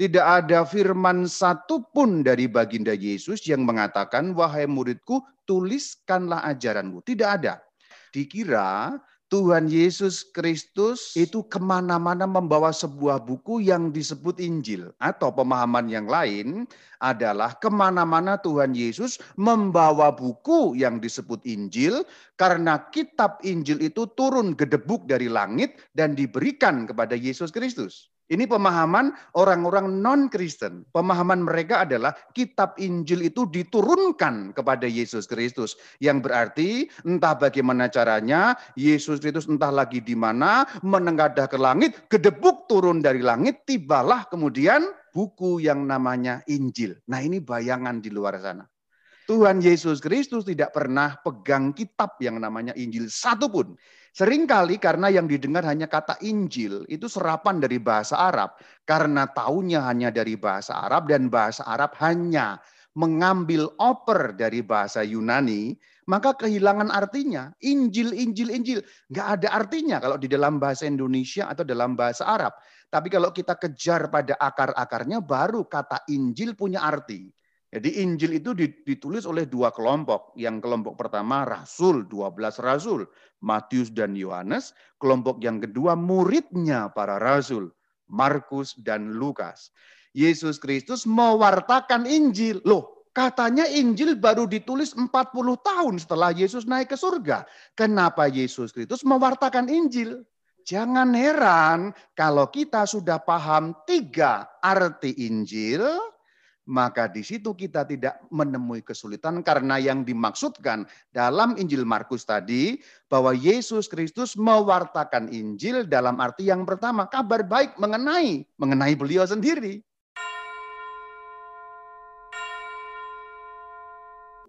Tidak ada firman satupun dari baginda Yesus yang mengatakan, wahai muridku, tuliskanlah ajaranmu. Tidak ada. Dikira Tuhan Yesus Kristus itu ke mana-mana membawa sebuah buku yang disebut Injil. Atau pemahaman yang lain adalah ke mana-mana Tuhan Yesus membawa buku yang disebut Injil. Karena kitab Injil itu turun gedebuk dari langit dan diberikan kepada Yesus Kristus. Ini pemahaman orang-orang non-Kristen. Pemahaman mereka adalah kitab Injil itu diturunkan kepada Yesus Kristus. Yang berarti entah bagaimana caranya, Yesus Kristus entah lagi di mana, menengadah ke langit, gedebuk turun dari langit, tibalah kemudian buku yang namanya Injil. Nah ini bayangan di luar sana. Tuhan Yesus Kristus tidak pernah pegang kitab yang namanya Injil satupun. Seringkali karena yang didengar hanya kata Injil, itu serapan dari bahasa Arab. Karena taunya hanya dari bahasa Arab dan bahasa Arab hanya mengambil oper dari bahasa Yunani, maka kehilangan artinya. Injil, Injil, Injil. Nggak ada artinya kalau di dalam bahasa Indonesia atau dalam bahasa Arab. Tapi kalau kita kejar pada akar-akarnya, baru kata Injil punya arti. Jadi Injil itu ditulis oleh dua kelompok. Yang kelompok pertama Rasul, 12 Rasul. Matius dan Yohanes. Kelompok yang kedua muridnya para Rasul. Markus dan Lukas. Yesus Kristus mewartakan Injil. Loh, katanya Injil baru ditulis 40 tahun setelah Yesus naik ke surga. Kenapa Yesus Kristus mewartakan Injil? Jangan heran kalau kita sudah paham tiga arti Injil, maka di situ kita tidak menemui kesulitan karena yang dimaksudkan dalam Injil Markus tadi bahwa Yesus Kristus mewartakan Injil dalam arti yang pertama kabar baik mengenai mengenai beliau sendiri.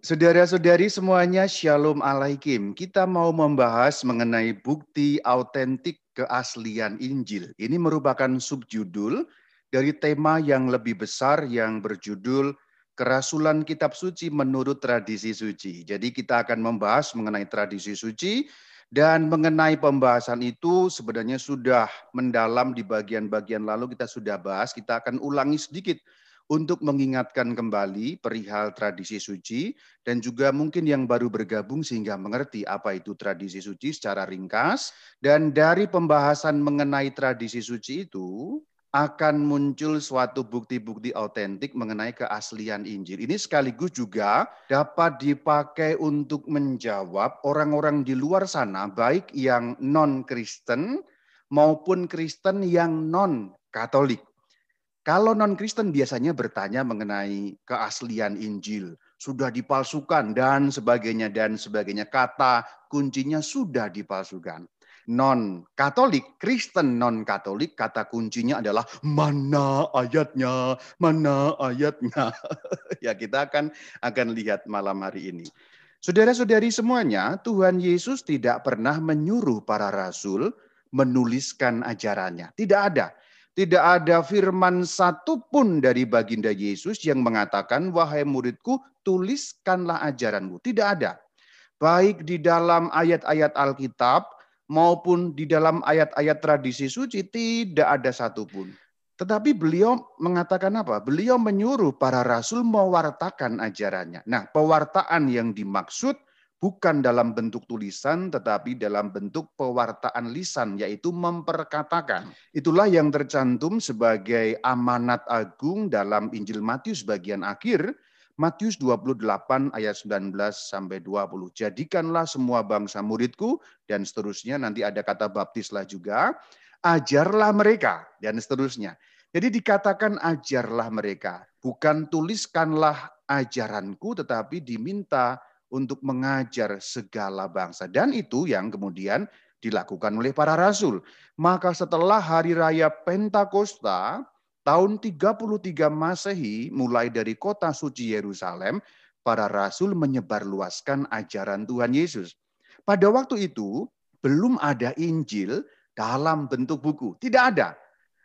Saudara-saudari semuanya, Shalom Alaikum. Kita mau membahas mengenai bukti autentik keaslian Injil. Ini merupakan subjudul dari tema yang lebih besar yang berjudul Kerasulan Kitab Suci menurut Tradisi Suci. Jadi kita akan membahas mengenai tradisi suci dan mengenai pembahasan itu sebenarnya sudah mendalam di bagian-bagian lalu kita sudah bahas. Kita akan ulangi sedikit untuk mengingatkan kembali perihal tradisi suci dan juga mungkin yang baru bergabung sehingga mengerti apa itu tradisi suci secara ringkas. Dan dari pembahasan mengenai tradisi suci itu, akan muncul suatu bukti-bukti autentik mengenai keaslian Injil. Ini sekaligus juga dapat dipakai untuk menjawab orang-orang di luar sana, baik yang non-Kristen maupun Kristen yang non-Katolik. Kalau non-Kristen biasanya bertanya mengenai keaslian Injil, sudah dipalsukan dan sebagainya dan sebagainya. Kata kuncinya sudah dipalsukan non Katolik, Kristen non Katolik, kata kuncinya adalah mana ayatnya, mana ayatnya. ya kita akan akan lihat malam hari ini. Saudara-saudari semuanya, Tuhan Yesus tidak pernah menyuruh para rasul menuliskan ajarannya. Tidak ada. Tidak ada firman satupun dari baginda Yesus yang mengatakan, wahai muridku, tuliskanlah ajaranmu. Tidak ada. Baik di dalam ayat-ayat Alkitab, maupun di dalam ayat-ayat tradisi suci tidak ada satupun. Tetapi beliau mengatakan apa? Beliau menyuruh para rasul mewartakan ajarannya. Nah, pewartaan yang dimaksud bukan dalam bentuk tulisan, tetapi dalam bentuk pewartaan lisan, yaitu memperkatakan. Itulah yang tercantum sebagai amanat agung dalam Injil Matius bagian akhir, Matius 28 ayat 19 sampai 20. Jadikanlah semua bangsa muridku dan seterusnya. Nanti ada kata baptislah juga. Ajarlah mereka dan seterusnya. Jadi dikatakan ajarlah mereka. Bukan tuliskanlah ajaranku tetapi diminta untuk mengajar segala bangsa. Dan itu yang kemudian dilakukan oleh para rasul. Maka setelah hari raya Pentakosta, tahun 33 Masehi mulai dari kota suci Yerusalem, para rasul menyebarluaskan ajaran Tuhan Yesus. Pada waktu itu belum ada Injil dalam bentuk buku, tidak ada.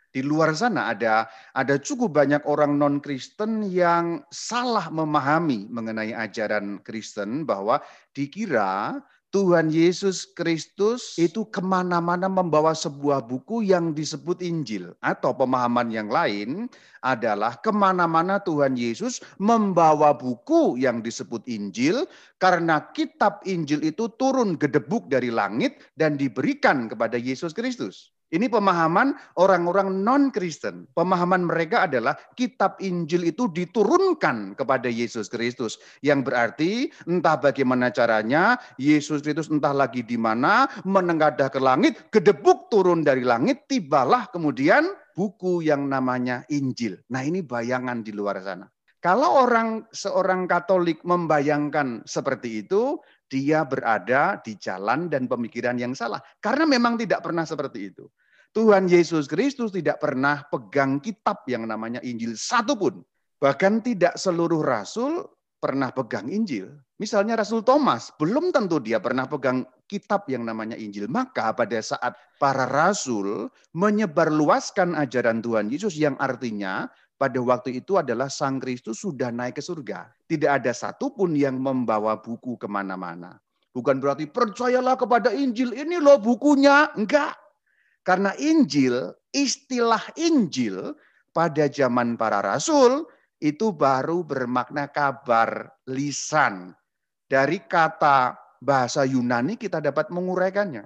Di luar sana ada ada cukup banyak orang non Kristen yang salah memahami mengenai ajaran Kristen bahwa dikira Tuhan Yesus Kristus itu ke mana-mana membawa sebuah buku yang disebut Injil. Atau pemahaman yang lain adalah ke mana-mana Tuhan Yesus membawa buku yang disebut Injil. Karena kitab Injil itu turun gedebuk dari langit dan diberikan kepada Yesus Kristus. Ini pemahaman orang-orang non-Kristen. Pemahaman mereka adalah kitab Injil itu diturunkan kepada Yesus Kristus. Yang berarti entah bagaimana caranya, Yesus Kristus entah lagi di mana, menengadah ke langit, gedebuk turun dari langit, tibalah kemudian buku yang namanya Injil. Nah ini bayangan di luar sana. Kalau orang seorang Katolik membayangkan seperti itu, dia berada di jalan dan pemikiran yang salah. Karena memang tidak pernah seperti itu. Tuhan Yesus Kristus tidak pernah pegang kitab yang namanya Injil satupun. Bahkan tidak seluruh rasul pernah pegang Injil. Misalnya Rasul Thomas, belum tentu dia pernah pegang kitab yang namanya Injil. Maka pada saat para rasul menyebarluaskan ajaran Tuhan Yesus yang artinya pada waktu itu adalah Sang Kristus sudah naik ke surga. Tidak ada satupun yang membawa buku ke mana-mana. Bukan berarti percayalah kepada Injil, ini loh bukunya. Enggak. Karena Injil, istilah Injil pada zaman para rasul itu baru bermakna kabar lisan. Dari kata bahasa Yunani kita dapat menguraikannya.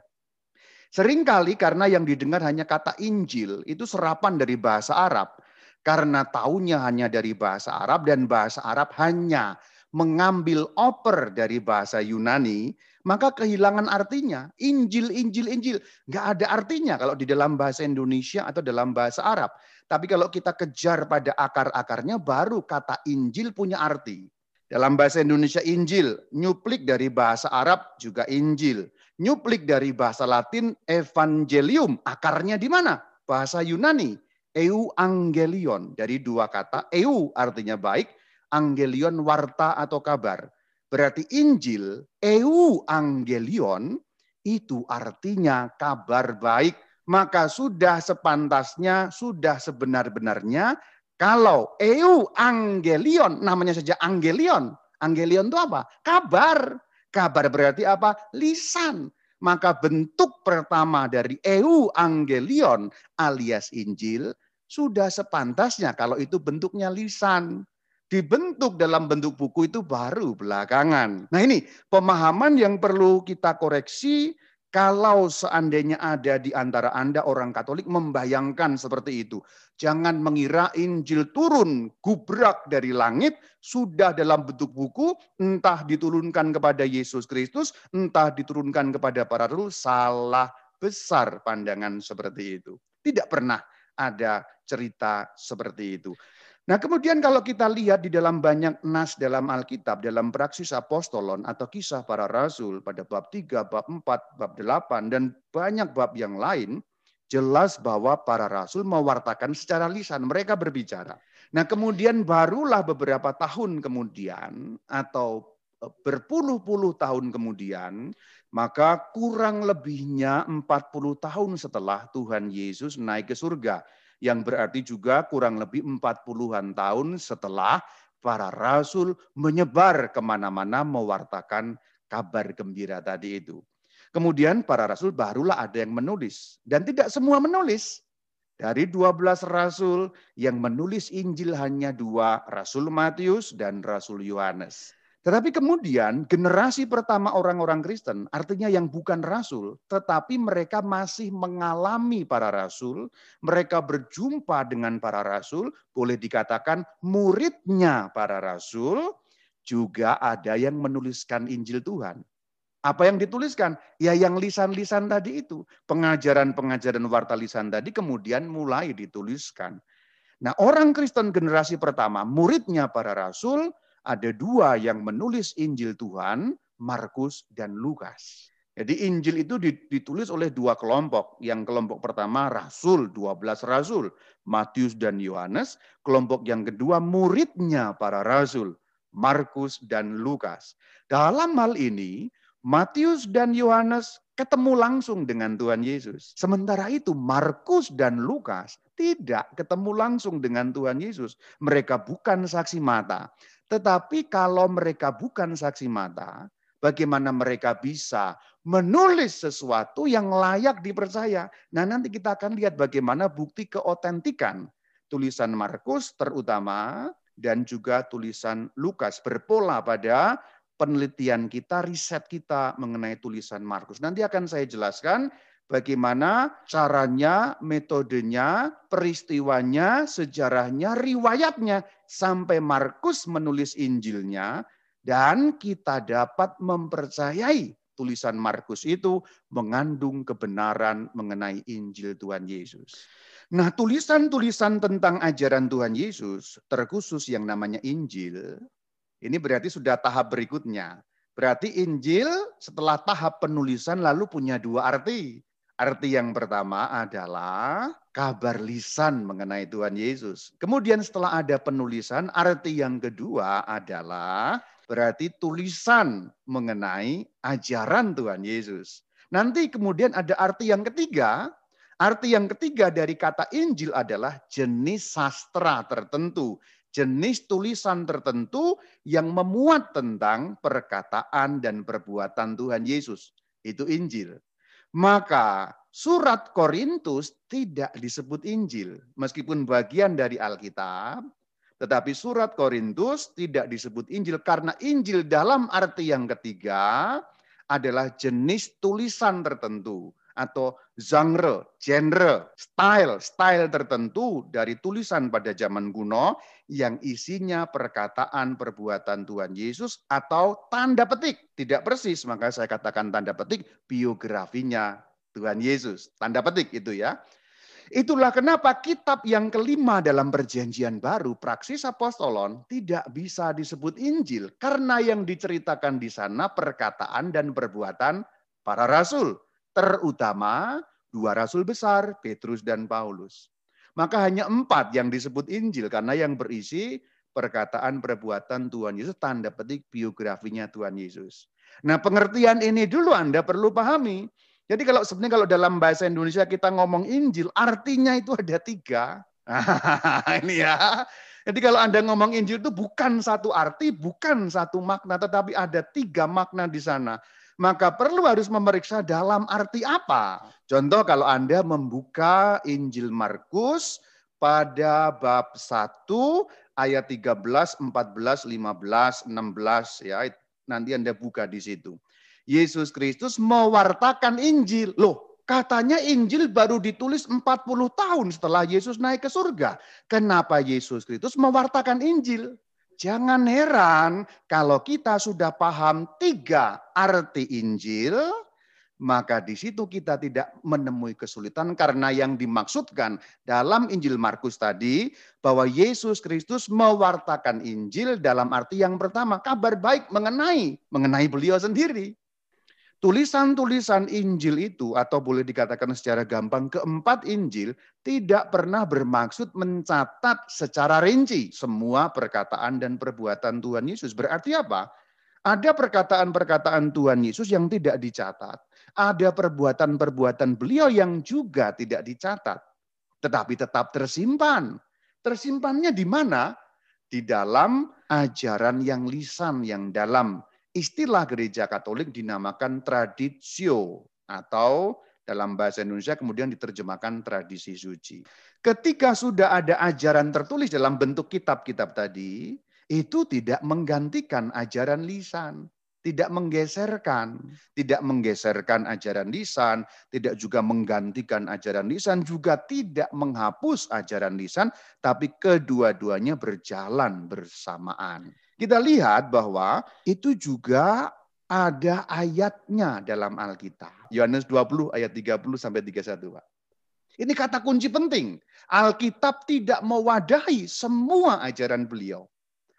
Seringkali karena yang didengar hanya kata Injil, itu serapan dari bahasa Arab karena taunya hanya dari bahasa Arab dan bahasa Arab hanya mengambil oper dari bahasa Yunani, maka kehilangan artinya. Injil, Injil, Injil. Nggak ada artinya kalau di dalam bahasa Indonesia atau dalam bahasa Arab. Tapi kalau kita kejar pada akar-akarnya, baru kata Injil punya arti. Dalam bahasa Indonesia Injil, nyuplik dari bahasa Arab juga Injil. Nyuplik dari bahasa Latin Evangelium, akarnya di mana? Bahasa Yunani Eu angelion dari dua kata eu artinya baik, angelion warta atau kabar. Berarti Injil eu angelion itu artinya kabar baik. Maka sudah sepantasnya, sudah sebenar-benarnya kalau eu angelion namanya saja angelion. Angelion itu apa? Kabar. Kabar berarti apa? Lisan. Maka bentuk pertama dari eu angelion alias Injil sudah sepantasnya kalau itu bentuknya lisan. Dibentuk dalam bentuk buku itu baru belakangan. Nah ini pemahaman yang perlu kita koreksi kalau seandainya ada di antara Anda orang Katolik membayangkan seperti itu. Jangan mengira Injil turun gubrak dari langit, sudah dalam bentuk buku, entah diturunkan kepada Yesus Kristus, entah diturunkan kepada para rasul, salah besar pandangan seperti itu. Tidak pernah ada cerita seperti itu. Nah kemudian kalau kita lihat di dalam banyak nas dalam Alkitab, dalam praksis apostolon atau kisah para rasul pada bab 3, bab 4, bab 8, dan banyak bab yang lain, jelas bahwa para rasul mewartakan secara lisan, mereka berbicara. Nah kemudian barulah beberapa tahun kemudian atau e, berpuluh-puluh tahun kemudian, maka kurang lebihnya 40 tahun setelah Tuhan Yesus naik ke surga yang berarti juga kurang lebih 40-an tahun setelah para rasul menyebar ke mana-mana mewartakan kabar gembira tadi itu. Kemudian para rasul barulah ada yang menulis. Dan tidak semua menulis. Dari 12 rasul yang menulis Injil hanya dua, Rasul Matius dan Rasul Yohanes. Tetapi kemudian generasi pertama orang-orang Kristen, artinya yang bukan rasul, tetapi mereka masih mengalami para rasul, mereka berjumpa dengan para rasul, boleh dikatakan muridnya para rasul, juga ada yang menuliskan Injil Tuhan. Apa yang dituliskan? Ya yang lisan-lisan tadi itu. Pengajaran-pengajaran warta lisan tadi kemudian mulai dituliskan. Nah orang Kristen generasi pertama, muridnya para rasul, ada dua yang menulis Injil Tuhan, Markus dan Lukas. Jadi Injil itu ditulis oleh dua kelompok. Yang kelompok pertama Rasul, 12 Rasul, Matius dan Yohanes. Kelompok yang kedua muridnya para Rasul, Markus dan Lukas. Dalam hal ini, Matius dan Yohanes ketemu langsung dengan Tuhan Yesus. Sementara itu Markus dan Lukas tidak ketemu langsung dengan Tuhan Yesus. Mereka bukan saksi mata. Tetapi kalau mereka bukan saksi mata, bagaimana mereka bisa menulis sesuatu yang layak dipercaya. Nah, nanti kita akan lihat bagaimana bukti keotentikan tulisan Markus terutama dan juga tulisan Lukas berpola pada penelitian kita, riset kita mengenai tulisan Markus. Nanti akan saya jelaskan bagaimana caranya, metodenya, peristiwanya, sejarahnya, riwayatnya sampai Markus menulis Injilnya dan kita dapat mempercayai tulisan Markus itu mengandung kebenaran mengenai Injil Tuhan Yesus. Nah, tulisan-tulisan tentang ajaran Tuhan Yesus, terkhusus yang namanya Injil, ini berarti sudah tahap berikutnya. Berarti Injil setelah tahap penulisan lalu punya dua arti. Arti yang pertama adalah kabar lisan mengenai Tuhan Yesus. Kemudian setelah ada penulisan, arti yang kedua adalah berarti tulisan mengenai ajaran Tuhan Yesus. Nanti kemudian ada arti yang ketiga. Arti yang ketiga dari kata Injil adalah jenis sastra tertentu. Jenis tulisan tertentu yang memuat tentang perkataan dan perbuatan Tuhan Yesus. Itu Injil. Maka surat Korintus tidak disebut Injil. Meskipun bagian dari Alkitab, tetapi surat Korintus tidak disebut Injil karena Injil dalam arti yang ketiga adalah jenis tulisan tertentu atau genre, genre, style, style tertentu dari tulisan pada zaman kuno yang isinya perkataan perbuatan Tuhan Yesus atau tanda petik. Tidak persis, maka saya katakan tanda petik biografinya Tuhan Yesus. Tanda petik itu ya. Itulah kenapa kitab yang kelima dalam perjanjian baru, Praksis Apostolon, tidak bisa disebut Injil. Karena yang diceritakan di sana perkataan dan perbuatan para rasul. Terutama dua rasul besar, Petrus dan Paulus. Maka hanya empat yang disebut Injil, karena yang berisi perkataan perbuatan Tuhan Yesus, tanda petik biografinya Tuhan Yesus. Nah pengertian ini dulu Anda perlu pahami jadi kalau sebenarnya kalau dalam bahasa Indonesia kita ngomong Injil, artinya itu ada tiga. ini ya. Jadi kalau Anda ngomong Injil itu bukan satu arti, bukan satu makna, tetapi ada tiga makna di sana. Maka perlu harus memeriksa dalam arti apa. Contoh kalau Anda membuka Injil Markus pada bab 1 ayat 13, 14, 15, 16 ya. Nanti Anda buka di situ. Yesus Kristus mewartakan Injil. Loh, katanya Injil baru ditulis 40 tahun setelah Yesus naik ke surga. Kenapa Yesus Kristus mewartakan Injil? Jangan heran kalau kita sudah paham tiga arti Injil, maka di situ kita tidak menemui kesulitan karena yang dimaksudkan dalam Injil Markus tadi bahwa Yesus Kristus mewartakan Injil dalam arti yang pertama kabar baik mengenai mengenai beliau sendiri. Tulisan-tulisan Injil itu atau boleh dikatakan secara gampang keempat Injil tidak pernah bermaksud mencatat secara rinci semua perkataan dan perbuatan Tuhan Yesus. Berarti apa? Ada perkataan-perkataan Tuhan Yesus yang tidak dicatat. Ada perbuatan-perbuatan beliau yang juga tidak dicatat. Tetapi tetap tersimpan. Tersimpannya di mana? Di dalam ajaran yang lisan, yang dalam istilah gereja Katolik dinamakan tradisio atau dalam bahasa Indonesia kemudian diterjemahkan tradisi suci. Ketika sudah ada ajaran tertulis dalam bentuk kitab-kitab tadi, itu tidak menggantikan ajaran lisan, tidak menggeserkan, tidak menggeserkan ajaran lisan, tidak juga menggantikan ajaran lisan, juga tidak menghapus ajaran lisan, tapi kedua-duanya berjalan bersamaan. Kita lihat bahwa itu juga ada ayatnya dalam Alkitab. Yohanes 20 ayat 30 sampai 31, Pak. Ini kata kunci penting. Alkitab tidak mewadahi semua ajaran beliau.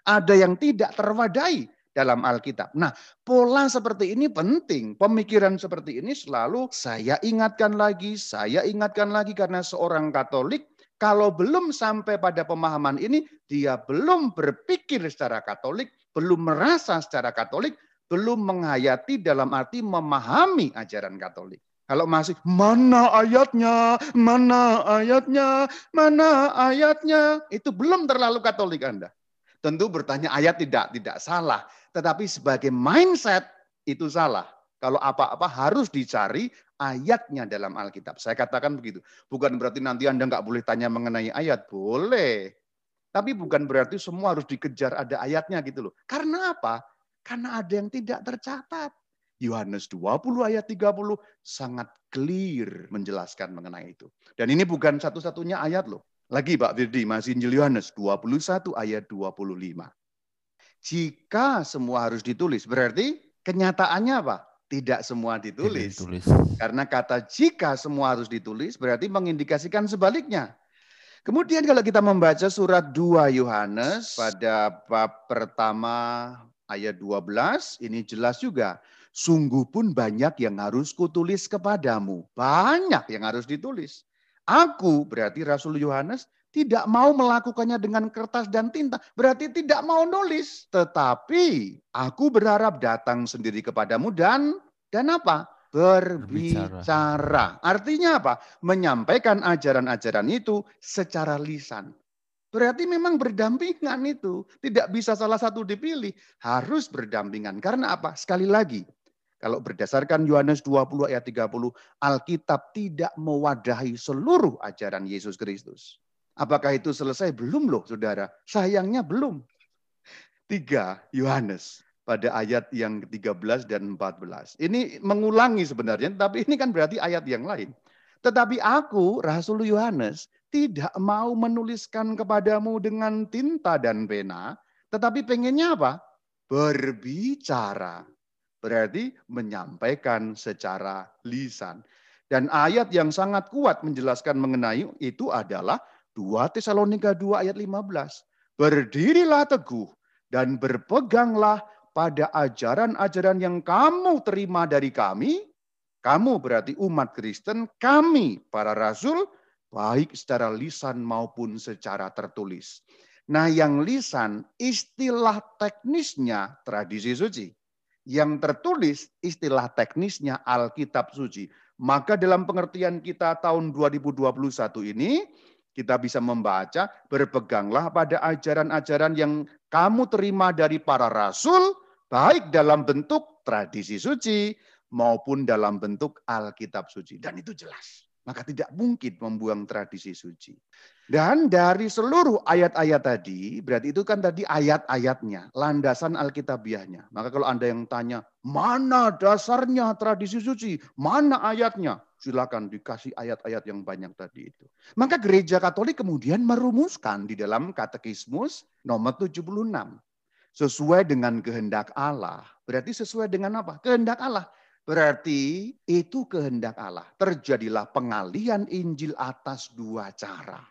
Ada yang tidak terwadahi dalam Alkitab. Nah, pola seperti ini penting. Pemikiran seperti ini selalu saya ingatkan lagi, saya ingatkan lagi karena seorang Katolik kalau belum sampai pada pemahaman ini, dia belum berpikir secara Katolik, belum merasa secara Katolik, belum menghayati dalam arti memahami ajaran Katolik. Kalau masih mana ayatnya, mana ayatnya, mana ayatnya, itu belum terlalu Katolik Anda. Tentu bertanya ayat tidak tidak salah, tetapi sebagai mindset Itu salah. Kalau apa-apa harus dicari ayatnya dalam Alkitab. Saya katakan begitu. Bukan berarti nanti Anda nggak boleh tanya mengenai ayat. Boleh. Tapi bukan berarti semua harus dikejar ada ayatnya gitu loh. Karena apa? Karena ada yang tidak tercatat. Yohanes 20 ayat 30 sangat clear menjelaskan mengenai itu. Dan ini bukan satu-satunya ayat loh. Lagi Pak Firdi, masih Injil Yohanes 21 ayat 25. Jika semua harus ditulis, berarti kenyataannya apa? Tidak semua ditulis. ditulis. Karena kata jika semua harus ditulis berarti mengindikasikan sebaliknya. Kemudian kalau kita membaca surat 2 Yohanes pada bab pertama ayat 12, ini jelas juga. Sungguh pun banyak yang harus kutulis kepadamu. Banyak yang harus ditulis. Aku berarti Rasul Yohanes tidak mau melakukannya dengan kertas dan tinta. Berarti tidak mau nulis. Tetapi aku berharap datang sendiri kepadamu dan dan apa? berbicara. Artinya apa? Menyampaikan ajaran-ajaran itu secara lisan. Berarti memang berdampingan itu. Tidak bisa salah satu dipilih. Harus berdampingan. Karena apa? Sekali lagi, kalau berdasarkan Yohanes 20 ayat 30, Alkitab tidak mewadahi seluruh ajaran Yesus Kristus. Apakah itu selesai? Belum loh saudara. Sayangnya belum. Tiga, Yohanes pada ayat yang ke-13 dan 14. Ini mengulangi sebenarnya, tapi ini kan berarti ayat yang lain. Tetapi aku, Rasul Yohanes, tidak mau menuliskan kepadamu dengan tinta dan pena, tetapi pengennya apa? Berbicara. Berarti menyampaikan secara lisan. Dan ayat yang sangat kuat menjelaskan mengenai itu adalah 2 Tesalonika 2 ayat 15. Berdirilah teguh dan berpeganglah pada ajaran-ajaran yang kamu terima dari kami, kamu berarti umat Kristen, kami para rasul, baik secara lisan maupun secara tertulis. Nah yang lisan istilah teknisnya tradisi suci. Yang tertulis istilah teknisnya Alkitab suci. Maka dalam pengertian kita tahun 2021 ini, kita bisa membaca, berpeganglah pada ajaran-ajaran yang kamu terima dari para rasul, Baik dalam bentuk tradisi suci maupun dalam bentuk Alkitab suci. Dan itu jelas. Maka tidak mungkin membuang tradisi suci. Dan dari seluruh ayat-ayat tadi, berarti itu kan tadi ayat-ayatnya, landasan Alkitabiahnya. Maka kalau Anda yang tanya, mana dasarnya tradisi suci? Mana ayatnya? Silakan dikasih ayat-ayat yang banyak tadi itu. Maka gereja Katolik kemudian merumuskan di dalam katekismus nomor 76 sesuai dengan kehendak Allah. Berarti sesuai dengan apa? Kehendak Allah. Berarti itu kehendak Allah. Terjadilah pengalian Injil atas dua cara.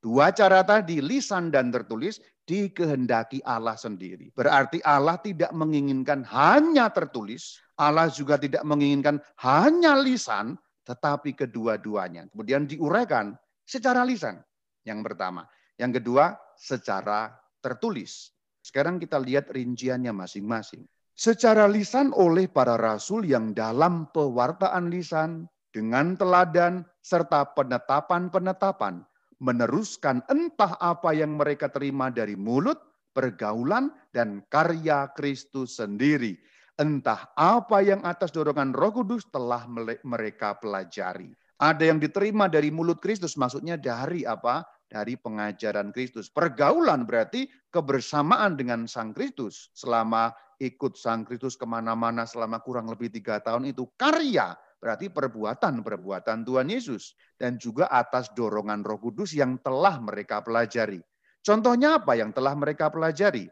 Dua cara tadi, lisan dan tertulis, dikehendaki Allah sendiri. Berarti Allah tidak menginginkan hanya tertulis, Allah juga tidak menginginkan hanya lisan, tetapi kedua-duanya. Kemudian diuraikan secara lisan. Yang pertama. Yang kedua, secara tertulis. Sekarang kita lihat rinciannya masing-masing. Secara lisan oleh para rasul yang dalam pewartaan lisan, dengan teladan serta penetapan-penetapan, meneruskan entah apa yang mereka terima dari mulut, pergaulan, dan karya Kristus sendiri. Entah apa yang atas dorongan roh kudus telah mereka pelajari. Ada yang diterima dari mulut Kristus, maksudnya dari apa? dari pengajaran Kristus. Pergaulan berarti kebersamaan dengan Sang Kristus. Selama ikut Sang Kristus ke mana-mana selama kurang lebih tiga tahun itu karya. Berarti perbuatan-perbuatan Tuhan Yesus. Dan juga atas dorongan roh kudus yang telah mereka pelajari. Contohnya apa yang telah mereka pelajari?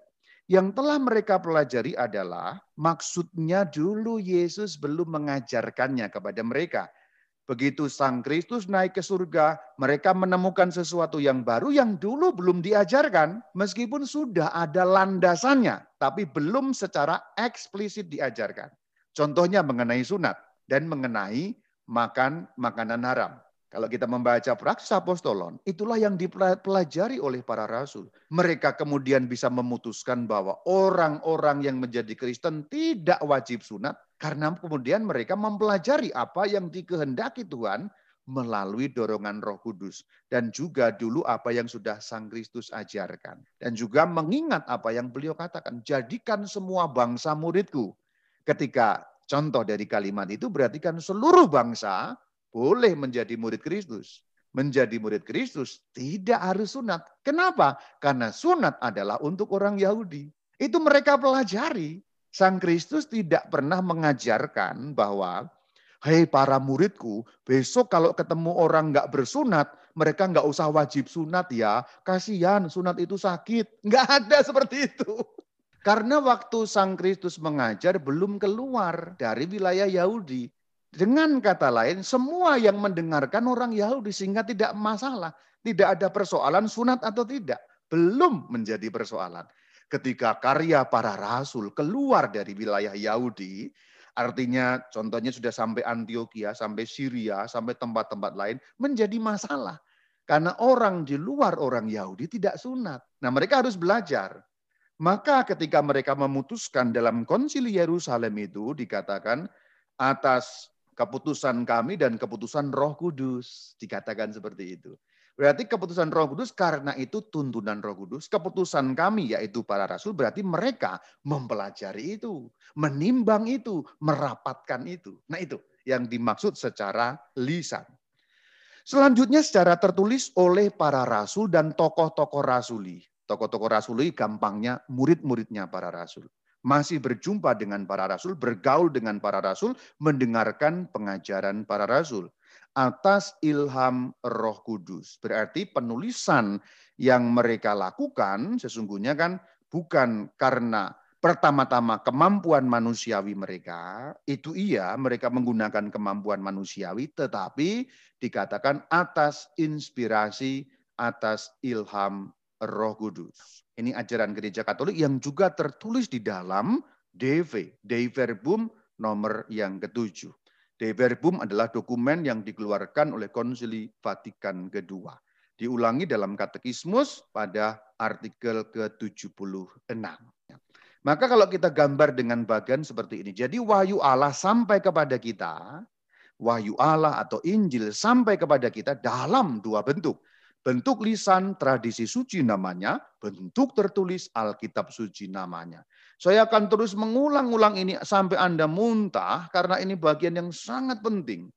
Yang telah mereka pelajari adalah maksudnya dulu Yesus belum mengajarkannya kepada mereka Begitu Sang Kristus naik ke surga, mereka menemukan sesuatu yang baru yang dulu belum diajarkan, meskipun sudah ada landasannya, tapi belum secara eksplisit diajarkan. Contohnya mengenai sunat dan mengenai makan makanan haram. Kalau kita membaca praksis apostolon, itulah yang dipelajari oleh para rasul. Mereka kemudian bisa memutuskan bahwa orang-orang yang menjadi Kristen tidak wajib sunat, karena kemudian mereka mempelajari apa yang dikehendaki Tuhan melalui dorongan Roh Kudus dan juga dulu apa yang sudah Sang Kristus ajarkan dan juga mengingat apa yang beliau katakan jadikan semua bangsa muridku Ketika contoh dari kalimat itu berarti kan seluruh bangsa boleh menjadi murid Kristus. Menjadi murid Kristus tidak harus sunat. Kenapa? Karena sunat adalah untuk orang Yahudi. Itu mereka pelajari. Sang Kristus tidak pernah mengajarkan bahwa Hei para muridku, besok kalau ketemu orang nggak bersunat, mereka nggak usah wajib sunat ya. Kasihan, sunat itu sakit. Nggak ada seperti itu. Karena waktu Sang Kristus mengajar belum keluar dari wilayah Yahudi. Dengan kata lain, semua yang mendengarkan orang Yahudi sehingga tidak masalah. Tidak ada persoalan sunat atau tidak. Belum menjadi persoalan. Ketika karya para rasul keluar dari wilayah Yahudi, Artinya contohnya sudah sampai Antioquia, sampai Syria, sampai tempat-tempat lain menjadi masalah. Karena orang di luar orang Yahudi tidak sunat. Nah mereka harus belajar. Maka ketika mereka memutuskan dalam konsili Yerusalem itu dikatakan atas keputusan kami dan keputusan roh kudus. Dikatakan seperti itu. Berarti keputusan Roh Kudus karena itu tuntunan Roh Kudus. Keputusan kami yaitu para rasul berarti mereka mempelajari itu, menimbang itu, merapatkan itu. Nah itu yang dimaksud secara lisan. Selanjutnya secara tertulis oleh para rasul dan tokoh-tokoh rasuli. Tokoh-tokoh rasuli gampangnya murid-muridnya para rasul. Masih berjumpa dengan para rasul, bergaul dengan para rasul, mendengarkan pengajaran para rasul atas ilham Roh Kudus. Berarti penulisan yang mereka lakukan sesungguhnya kan bukan karena pertama-tama kemampuan manusiawi mereka, itu iya mereka menggunakan kemampuan manusiawi, tetapi dikatakan atas inspirasi, atas ilham Roh Kudus. Ini ajaran gereja Katolik yang juga tertulis di dalam DV, Dei Verbum nomor yang ketujuh. De Verbum adalah dokumen yang dikeluarkan oleh Konsili Vatikan kedua. Diulangi dalam katekismus pada artikel ke-76. Maka kalau kita gambar dengan bagian seperti ini. Jadi wahyu Allah sampai kepada kita, wahyu Allah atau Injil sampai kepada kita dalam dua bentuk. Bentuk lisan tradisi suci namanya, bentuk tertulis Alkitab suci namanya. Saya akan terus mengulang-ulang ini sampai Anda muntah karena ini bagian yang sangat penting.